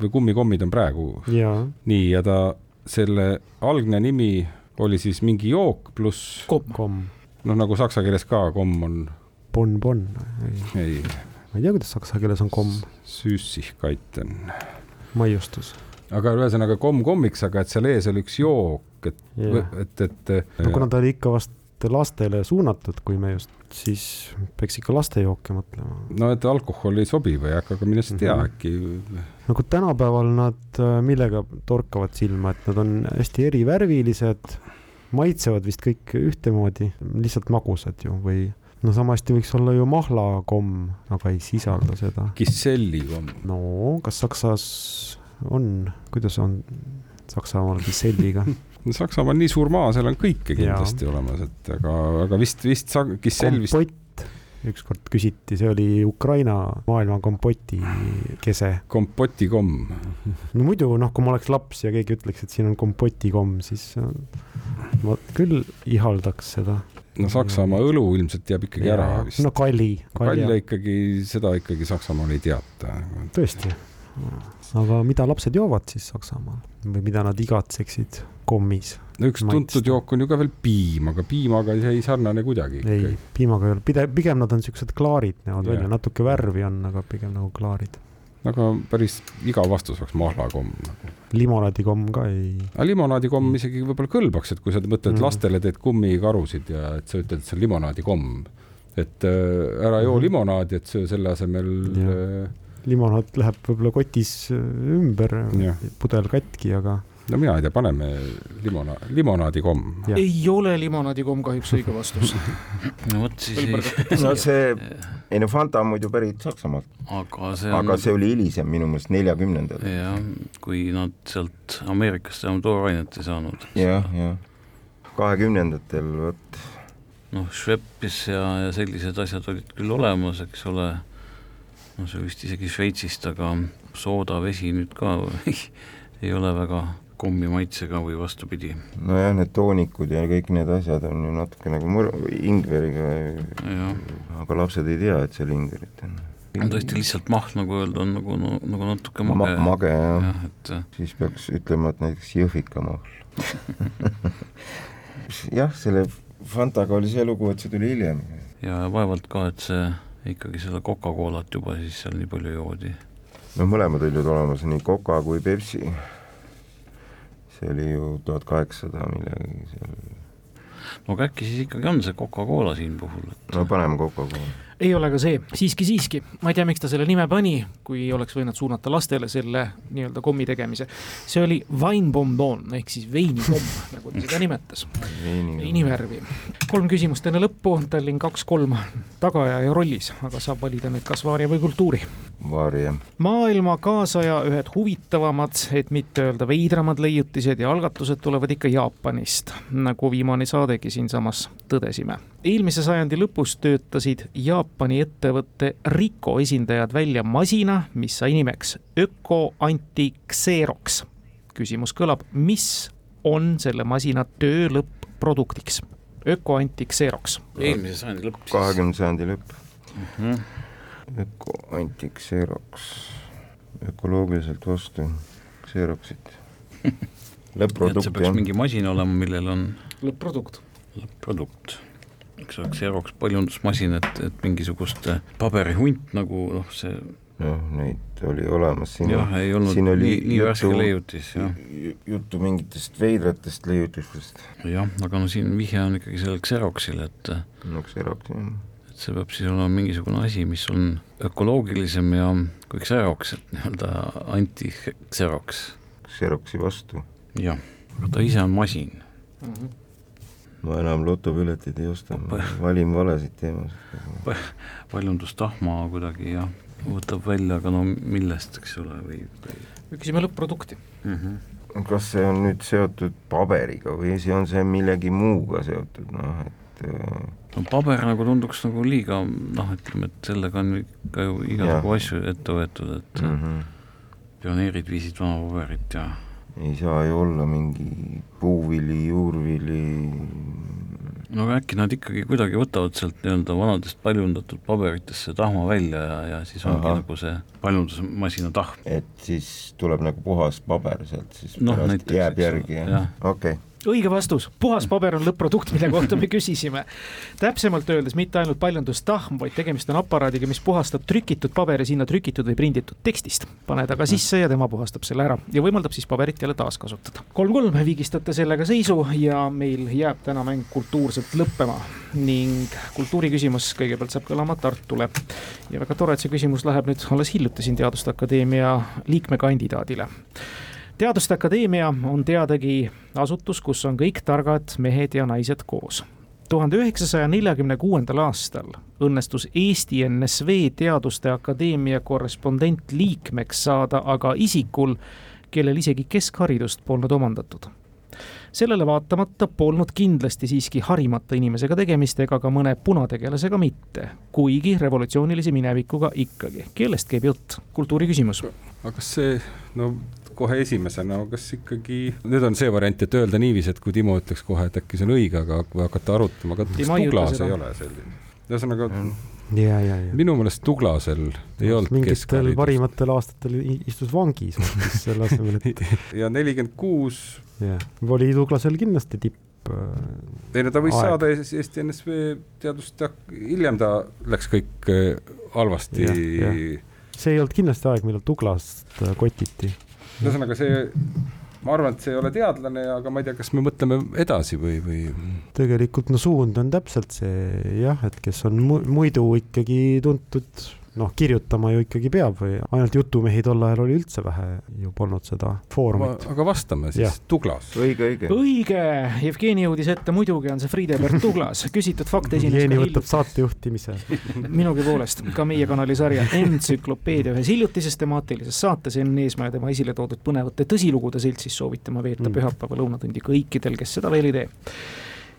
või kummikommid on praegu ja. nii, ja ta, selle algne nimi oli siis mingi jook pluss komm. komm, noh, nagu saksa keeles ka komm on, bonbon, ei, ma ei tea, kuidas saksa keeles on komm, süssigkaiten. maiustus. aga ühesõnaga komm kommiks, aga et seal ees oli üks jook, et Jah. et, et no kuna ta oli ikka vast lastele suunatud, kui me just, siis peaks ikka lastejooke mõtlema. no et alkohol ei sobi või, aga aga mine sa tea Mhm. äkki nagu tänapäeval nad, millega torkavad silma, et nad on hästi erivärvilised, maitsevad vist kõik ühtemoodi, lihtsalt magusad ju või no sama hästi võiks olla ju mahlakomm, aga ei sisalda seda. kisselli komm. no kas Saksas on, kuidas on Saksamaal kisselliga? Saksamaa on nii suur maa, seal on kõike kindlasti ja. olemas, et aga, aga vist, vist kissell vist, kompott, ükskord küsiti, see oli Ukraina maailma kompoti kese. kompotikomm. no muidu noh, kui ma oleks laps ja keegi ütleks, et siin on kompotikomm, siis äh, ma küll ihaldaks seda. no Saksamaa õlu ilmselt jääb ikkagi ära vist no kalli, kalja kalja, ikkagi, seda ikkagi Saksamaal ei teata. tõesti. Aga mida lapsed joovad siis Saksamaal või mida nad igatseksid kommis? no üks Maitsta. tuntud jook on ju ka veel piim, aga piimaga see ei sarnane kuidagi ei piimaga ei ole, pigem, pigem nad on siuksed klaarid näevad välja, natuke värvi on, aga pigem nagu klaarid. aga päris igav vastus oleks mahlakomm. limonaadikomm ka ei, aga limonaadikomm isegi võib-olla kõlbaks, et kui sa mõtled Mm. mm. lastele teed kummikarusid ja et sa ütled, et see on limonaadikomm. et äh, ära joo Mhm. limonaadi, et söö selle asemel Jah. äh, limonaad läheb võib-olla kotis äh, ümber pudel katki, aga no mina ei tea, paneme limona-, limonaadikomm. Ei ole limonaadikomm kahjuks õige vastus. no vot siis ei, no see, ei no Fanta on muidu pärit Saksamaalt, aga see on aga see oli hilisem minu meelest neljakümnendatel. jah, kui nad sealt Ameerikast enam toorainet ei saanud. jah, jah. kahekümnendatel vot, noh, Schweppes ja, ja sellised asjad olid küll olemas, eks ole, no see vist isegi Šveitsist, aga soodavesi nüüd ka ei, ole väga kommi maitsega või vastupidi, nojah, need toonikud ja kõik need asjad on ju natuke nagu mõr-, ingveriga, aga lapsed ei tea, et seal ingverit on. on tõesti lihtsalt mahl, nagu öelda, on nagu no,, nagu natuke Ma, mage. mage jah ja., et siis peaks ütlema, et näiteks jõhvikamahl. jah, selle Fantaga oli see lugu, et see tuli hiljem. ja vaevalt ka, et see ikkagi seda Coca-Colat juba siis seal nii palju joodi. noh, mõlemad olid olemas, nii Coca kui Pepsi. see oli ju tuhat kaheksasada millegagi seal, no aga äkki siis ikkagi on see Coca-Cola siin puhul, et no paneme Coca-Cola. Ei ole ka see, siiski, siiski, ma ei tea, miks ta selle nime pani, kui oleks võinud suunata lastele selle nii-öelda kommi tegemise. see oli Weinbonbon ehk siis veinikomm, nagu ta seda nimetas, veinivärvi. kolm küsimust enne lõppu, Tallinn kaks-kolm tagaajaja rollis, aga saab valida nüüd kas vaaria või kultuuri. Vaarija, maailma kaasaja ühed huvitavamad, et mitte öelda veidramad leiutised ja algatused tulevad ikka Jaapanist, nagu viimane saadegi siinsamas tõdesime. eelmise sajandi lõpus töötasid Jaapani ettevõtte Rico esindajad välja masina, mis sai nimeks Öko Anti-Xerox. küsimus kõlab, mis on selle masina töö lõpp-produktiks? Öko Anti-Xerox. eelmise sajandi lõpp siis. kahekümnenda sajandi lõpp, Mhm. öko anti-Xerox, ökoloogiliselt vastu Xeroxit. et see lõpp-produkt peaks jah, mingi masin olema, millel on lõpp-produkt. lõpp-produkt. Eks oleks Xerox paljundusmasin, et, et mingisugust äh, paberihunt nagu noh, see noh, neid oli olemas siin. jah, ei olnud siin oli nii, nii värske juttu- leiutis, jah. juttu mingitest veidratest leiutistest, jah, aga no siin vihje on ikkagi sellel Xeroxil, et no Xerox jah, et see peab siis olema mingisugune asi, mis on ökoloogilisem ja kui Xerox, et nii-öelda anti-Xerox, Xeroxi vastu. jah. aga ta ise on masin. Ma enam lotopileteid ei osta, ma valin valesid teemasid. paljundustahma kuidagi jah, võtab välja, aga no millest, eks ole, või, või küsime lõpp-produkti. mm. -hmm. kas see on nüüd seotud paberiga või see on see millegi muuga seotud, noh et äh, no paber nagu tunduks nagu liiga noh, ütleme, et sellega on ikka ju igasugu asju ette võetud, et mm. mm -hmm. pioneerid viisid vana paberit ja ei saa ju olla mingi puuvili, juurvili, no aga äkki nad ikkagi kuidagi võtavad sealt nii-öelda vanadest paljundatud paberitest see tahma välja ja, ja siis ongi Ahah. nagu see paljundusmasina tahm. et siis tuleb nagu puhas paber sealt siis Noh, pärast näiteks, jääb järgi jah., okei okay., õige vastus, puhas paber on lõpp-produkt, mille kohta me küsisime. täpsemalt öeldes mitte ainult paljundustahm, vaid tegemist on aparaadiga, mis puhastab trükitud paberi sinna trükitud või prinditud tekstist. pane ta ka sisse ja tema puhastab selle ära ja võimaldab siis paberit jälle taaskasutada. kolm-kolm viigistate sellega seisu ja meil jääb täna mäng kultuurselt lõppema ning kultuuriküsimus kõigepealt saab kõlama Tartule. ja väga tore, et see küsimus läheb nüüd alles hiljuti siin Teaduste Akadeemia liikmekandidaadile teaduste Akadeemia on teadagi asutus, kus on kõik targad mehed ja naised koos. tuhande üheksasaja neljakümne kuuendal aastal õnnestus Eesti NSV Teaduste Akadeemia korrespondentliikmeks saada aga isikul, kellel isegi keskharidust polnud omandatud sellele vaatamata polnud kindlasti siiski harimata inimesega tegemist ega ka mõne punategelasega mitte, kuigi revolutsioonilise minevikuga ikkagi. kellest käib jutt? kultuuriküsimus. aga kas see, no kohe esimesena, kas ikkagi, nüüd on see variant, et öelda niiviisi, et kui Timo ütleks kohe, et äkki see on õige, aga kui hakata arutama, kas Tuglas ei ole selline. ühesõnaga ja, ja, ja. minu meelest Tuglasel ei olnud mingitel parimatel aastatel istus vangis hoopis selle asemel, et ja nelikümmend kuus. jah, oli Tuglasel kindlasti tipp. Äh, ei no ta võis aeg. saada Eesti NSV teadust, hiljem ta läks kõik äh, halvasti. see ei olnud kindlasti aeg, millal Tuglast äh, kotiti ühesõnaga see, ma arvan, et see ei ole teadlane, aga ma ei tea, kas me mõtleme edasi või, või? tegelikult no suund on täpselt see jah, et kes on muidu ikkagi tuntud noh, kirjutama ju ikkagi peab või ainult jutumehi tol ajal oli üldse vähe, ju polnud seda foorumit. aga vastame siis, Tuglas. õige, õige. õige, Jevgeni jõudis ette, muidugi on see Friedebert Tuglas, küsitud fakt esines Jevgeni võtab saatejuhtimise minugi poolest, ka meie kanali sarja Entsüklopeedia ühes hiljutises temaatilises saates Enn Eesmaa ja tema esile toodud põnevate tõsilugude seltsis soovitama veeta mm. pühapäeva lõunatundi kõikidel, kes seda veel ei tee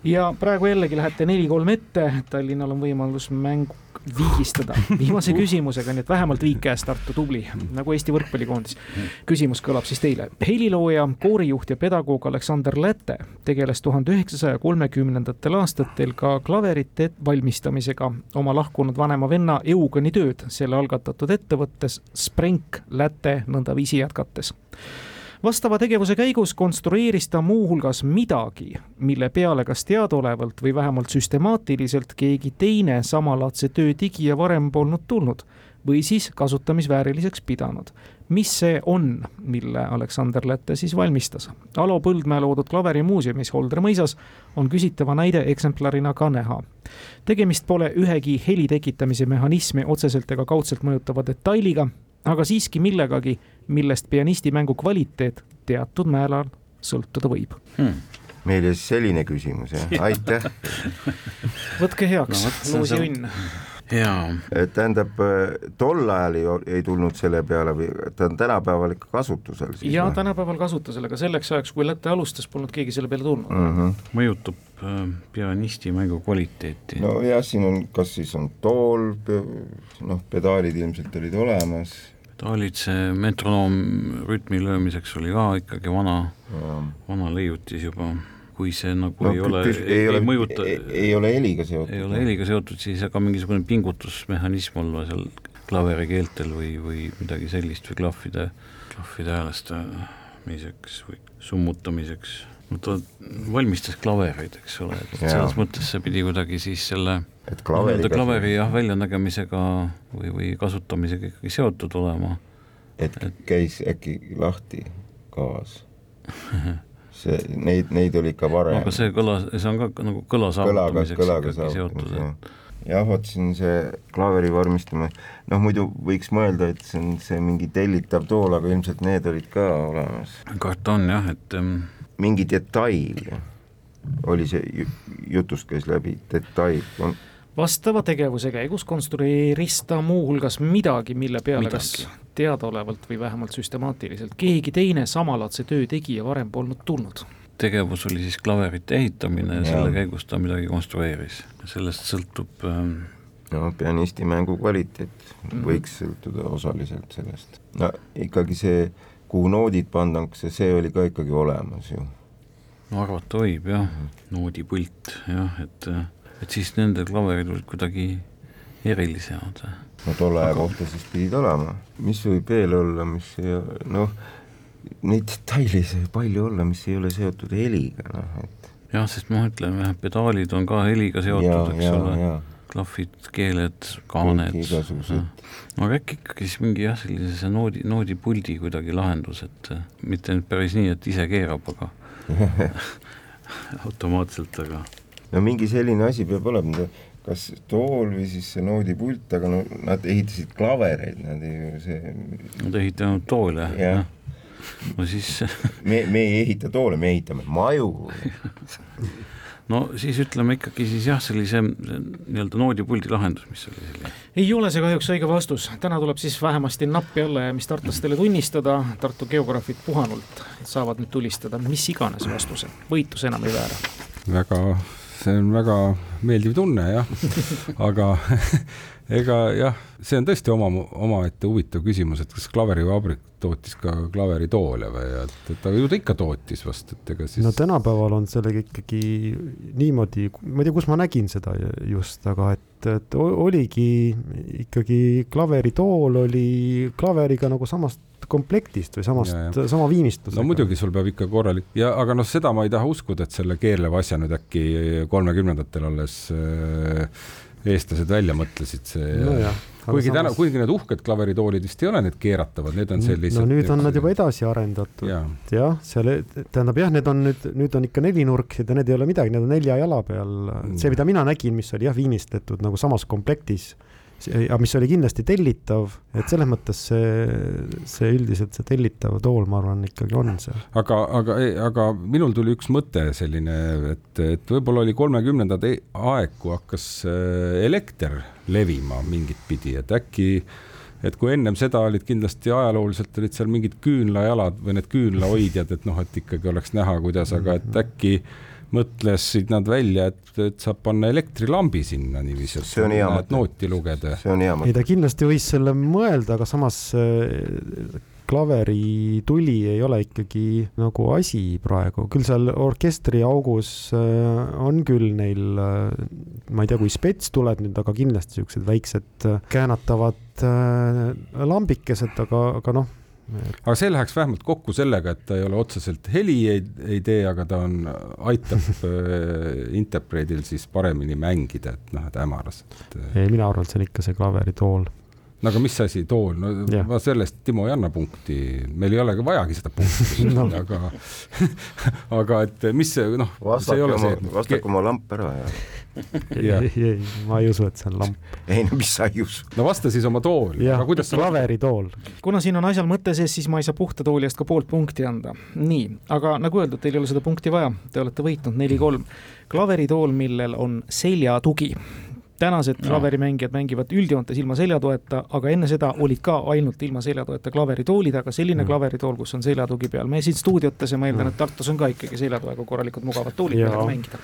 ja praegu jällegi lähete neli-kolm ette, Tallinnal on võimalus mängu viigistada. Viimase küsimusega, nii et vähemalt viik käest Tartu, tubli, nagu Eesti võrkpallikoondis. küsimus kõlab siis teile. helilooja, koorijuht ja pedagoog Aleksander Läte tegeles tuhande üheksasaja kolmekümnendatel aastatel ka klaverite valmistamisega. Oma lahkunud vanema venna Eugeni tööd selle algatatud ettevõttes Sprenk Läte nõndaviisi jätkates vastava tegevuse käigus konstrueeris ta muuhulgas midagi, mille peale kas teadaolevalt või vähemalt süstemaatiliselt keegi teine samalaadse töö tegija varem polnud tulnud või siis kasutamisvääriliseks pidanud. mis see on, mille Aleksander Lätte siis valmistas? Alo Põldmäe loodud klaverimuuseumis Holdre mõisas on küsitava näide eksemplarina ka näha. tegemist pole ühegi heli tekitamise mehhanismi otseselt ega kaudselt mõjutava detailiga, aga siiski millegagi, millest pianisti mängu kvaliteet teatud määral sõltuda võib. Hmm. Meil jäi selline küsimus jah, aitäh! Võtke heaks no,, loosi õnn. Jaa. tähendab, tol ajal ei, ei tulnud selle peale või ta on tänapäeval ikka kasutusel siis? jaa, tänapäeval kasutusel, aga selleks ajaks, kui Läte alustas, polnud keegi selle peale tulnud mm. -hmm. mõjutab äh, pianisti mängu kvaliteeti. nojah, siin on, kas siis on tool, noh, pedaalid ilmselt olid olemas ta olid see metronoom rütmi löömiseks oli ka ikkagi vana, vana leiutis juba, kui see nagu no, ei ole, ei, ei, ei mõjuta ei, ei ole heliga seotud. ei ole heliga seotud, siis aga mingisugune pingutusmehhanism olla seal klaverikeeltel või, või midagi sellist või klahvide, klahvide häälestamiseks või summutamiseks no ta valmistas klavereid, eks ole, et ja. selles mõttes see pidi kuidagi siis selle et klaveri, jah, väljanägemisega või, või kasutamisega ikkagi seotud olema. et, käis äkki lahti kavas see, neid, neid oli ikka varem. aga see kõla, see on ka nagu kõla saavutamiseks kõlaga, ikkagi seotud, et jah, vot siin see klaveri vormistamine, noh muidu võiks mõelda, et see on see mingi tellitav tool, aga ilmselt need olid ka olemas. karta on jah, et mingi detail oli see, jutust käis läbi, detail on vastava tegevuse käigus konstrueeris ta muuhulgas midagi, mille peale midagi. kas teadaolevalt või vähemalt süstemaatiliselt keegi teine samalaadse töö tegija varem polnud tulnud. tegevus oli siis klaverite ehitamine ja, ja selle käigus ta midagi konstrueeris, sellest sõltub ähm, no pianisti mängu kvaliteet -hmm. võiks sõltuda osaliselt sellest. no ikkagi see, kuhu noodid pandakse, see oli ka ikkagi olemas ju. no arvata võib jah -hmm. noodipult jah, et äh, et siis nende klaverid olid kuidagi erilisemad või? no tolle aja Aga... kohta siis pidid olema, mis võib veel olla, mis ei noh, neid detaile ei saa palju olla, mis ei ole seotud heliga, noh et jah, sest ma ütlen, jah, pedaalid on ka heliga seotud, eks ole, klahvid, keeled, kaaned. aga äkki ikkagi siis mingi jah, sellise noodi, noodipuldi kuidagi lahendus, et mitte nüüd päris nii, et ise keerab, aga automaatselt, aga. no mingi selline asi peab olema, kas tool või siis see noodipult, aga no nad ehitasid klavereid, nad ju see. Nad ehitanud toole ja., jah no siis me, me ei ehita toole, me ehitame maju no siis ütleme ikkagi siis jah, sellise nii-öelda noodipuldi lahendus, mis oli selline. ei ole see kahjuks õige vastus, täna tuleb siis vähemasti nappi alla jäämist tartlastele tunnistada, Tartu geograafid puhanult saavad nüüd tulistada mis iganes vastuse, võitlus enam ei väära. väga, see on väga meeldiv tunne jah, aga ega jah, see on tõesti oma, omaette huvitav küsimus, et kas klaverivabrik tootis ka klaveritoole või, et, et aga ju ta ikka tootis vast, et ega siis. no tänapäeval on sellega ikkagi niimoodi, ma ei tea, kus ma nägin seda just, aga et, et oligi ikkagi klaveritool oli klaveriga nagu samast komplektist või samast, sama viimistlusega. no muidugi, sul peab ikka korralik ja, aga noh, seda ma ei taha uskuda, et selle keerleva asja nüüd äkki kolmekümnendatel alles äh, eestlased välja mõtlesid, see no kuigi täna, kuigi need uhked klaveritoolid vist ei ole need keeratavad, need on sellised. no nüüd on nad juba edasi arendatud ja., jah, seal, tähendab jah, need on nüüd, nüüd on ikka nelinurksed ja need ei ole midagi, need on nelja jala peal. see, mida mina nägin, mis oli jah, viimistletud nagu samas komplektis ja mis oli kindlasti tellitav, et selles mõttes see, see üldiselt see tellitav tool, ma arvan, ikkagi on see. aga, aga, aga minul tuli üks mõte selline, et, et võib-olla oli kolmekümnendad e-, aeg, kui hakkas äh, elekter levima mingit pidi, et äkki et kui ennem seda olid kindlasti ajalooliselt olid seal mingid küünlajalad või need küünlahoidjad, et noh, et ikkagi oleks näha, kuidas, aga et äkki mõtlesid nad välja, et, et saab panna elektrilambi sinna niiviisi, et see on hea mõte. nooti lugeda. see on hea mõte. ei, ta kindlasti võis selle mõelda, aga samas äh, klaveri tuli ei ole ikkagi nagu asi praegu, küll seal orkestriaugus äh, on küll neil, äh, ma ei tea, kui spets tuleb nüüd, aga kindlasti siuksed väiksed käänatavad lambikesed, aga, aga noh aga see läheks vähemalt kokku sellega, et ta ei ole otseselt heli ei, ei tee, aga ta on, aitab äh, interpreedil siis paremini mängida, et noh, et hämaras et.... ei, mina arvan, et see on ikka see klaveritool no aga mis asi tool, no ja. ma sellest Timo ei anna punkti, meil ei olegi vajagi seda punkti no. aga aga et mis see noh, see ei ole oma, see. vastake oma lamp ära ja ei, ei, ma ei usu, et see on lamp. ei no mis sa ei usu? no vasta siis oma tool. aga kuidas sa klaveritool. kuna siin on asjal mõte sees, siis ma ei saa puhta tooli eest ka poolt punkti anda. nii, aga nagu öeldud, teil ei ole seda punkti vaja, te olete võitnud neli-kolm. klaveritool, millel on seljatugi tänased no. klaverimängijad mängivad üldjoontes ilma seljatoeta, aga enne seda olid ka ainult ilma seljatoeta klaveritoolid, aga selline mm. klaveritool, kus on seljatugi peal, me siin stuudiotes ja ma eeldan, et Tartus on ka ikkagi seljatoega korralikud mugavad toolid, millega mängida.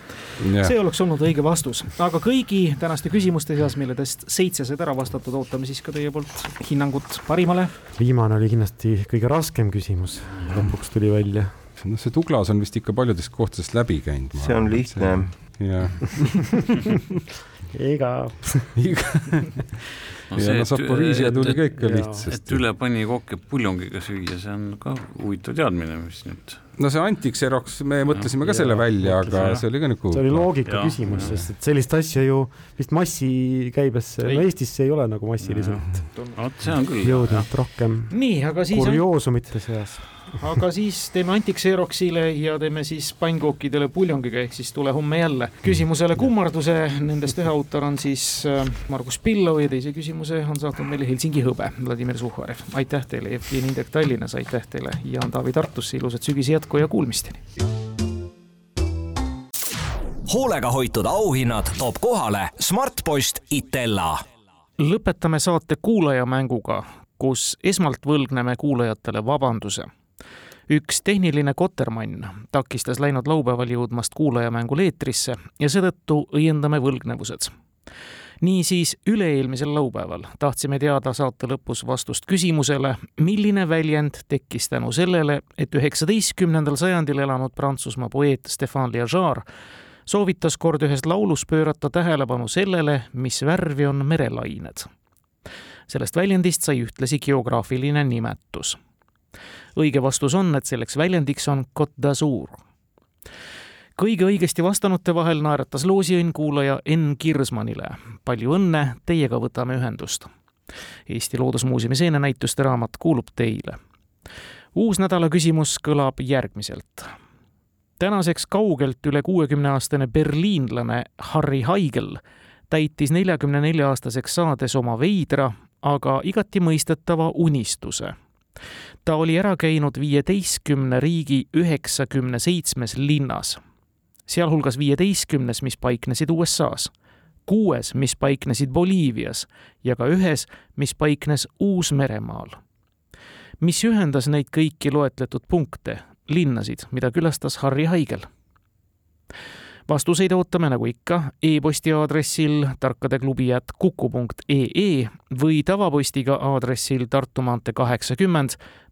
see oleks olnud õige vastus, aga kõigi tänaste küsimuste seas, milledest seitse said ära vastatud, ootame siis ka teie poolt hinnangut parimale. viimane oli kindlasti kõige raskem küsimus, lõpuks tuli välja noh, see Tuglas on vist ikka paljudest kohtadest läbi käinud. see on lihtne. Jah. Iga. Iga. No ja no Zaporižia tuli ka ikka lihtsasti. et ülepani kokke puljongiga süüa, see on ka huvitav teadmine, mis nüüd no see antikseroks, me mõtlesime ka ja, selle välja, aga see oli ka nagu see oli loogika ja, küsimus, sest et sellist asja ju vist massikäibesse, no Eestisse ei ole nagu massiliselt vot see on küll jõudnud rohkem nii, aga siis kurioosumite seas aga siis teeme antikseeroksile ja teeme siis pannkookidele puljongiga, ehk siis tule homme jälle. küsimusele kummarduse, nendest ühe autor on siis äh, Margus Pillov ja teise küsimuse on saatnud meile Helsingi hõbe, Vladimir Suhharev. aitäh teile, Jevgeni Indrek Tallinnas, aitäh teile, Jaan Taavi Tartusse, ilusat sügise jätku ja kuulmisteni. hoolega hoitud auhinnad toob kohale Smartpost Itella. lõpetame saate kuulajamänguga, kus esmalt võlgneme kuulajatele vabanduse üks tehniline kotermann takistas läinud laupäeval jõudmast kuulajamängul eetrisse ja seetõttu õiendame võlgnevused. niisiis üle-eelmisel laupäeval tahtsime teada saate lõpus vastust küsimusele, milline väljend tekkis tänu sellele, et üheksateistkümnendal sajandil elanud Prantsusmaa poeet Stéphane Liajar soovitas kord ühes laulus pöörata tähelepanu sellele, mis värvi on merelained. sellest väljendist sai ühtlasi geograafiline nimetus õige vastus on, et selleks väljendiks on Côte d'Azur. kõige õigesti vastanute vahel naeratas loosiõnn kuulaja Enn Kirsmanile. palju õnne, teiega võtame ühendust. Eesti Loodusmuuseumi seenenäituste raamat kuulub teile. uus nädala küsimus kõlab järgmiselt tänaseks kaugelt üle kuuekümne aastane berliinlane Harry Haigel täitis neljakümne nelja aastaseks saades oma veidra, aga igati mõistetava unistuse. Ta oli ära käinud viieteistkümne riigi üheksakümne seitsmes linnas, sealhulgas viieteistkümnes, mis paiknesid USA-s, kuues, mis paiknesid Boliivias ja ka ühes, mis paiknes Uus-Meremaal. mis ühendas neid kõiki loetletud punkte, linnasid, mida külastas Harry Haigel vastuseid ootame nagu ikka e-posti aadressil tarkadeklubi.kuku.ee või tavapostiga aadressil Tartu maantee kaheksakümmend,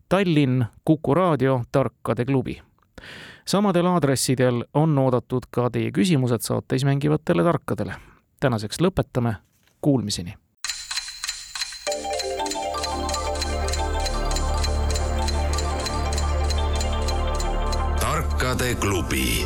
Tallinn, Kuku raadio, Tarkade klubi. samadel aadressidel on oodatud ka teie küsimused saates mängivatele tarkadele. tänaseks lõpetame, kuulmiseni tarkade klubi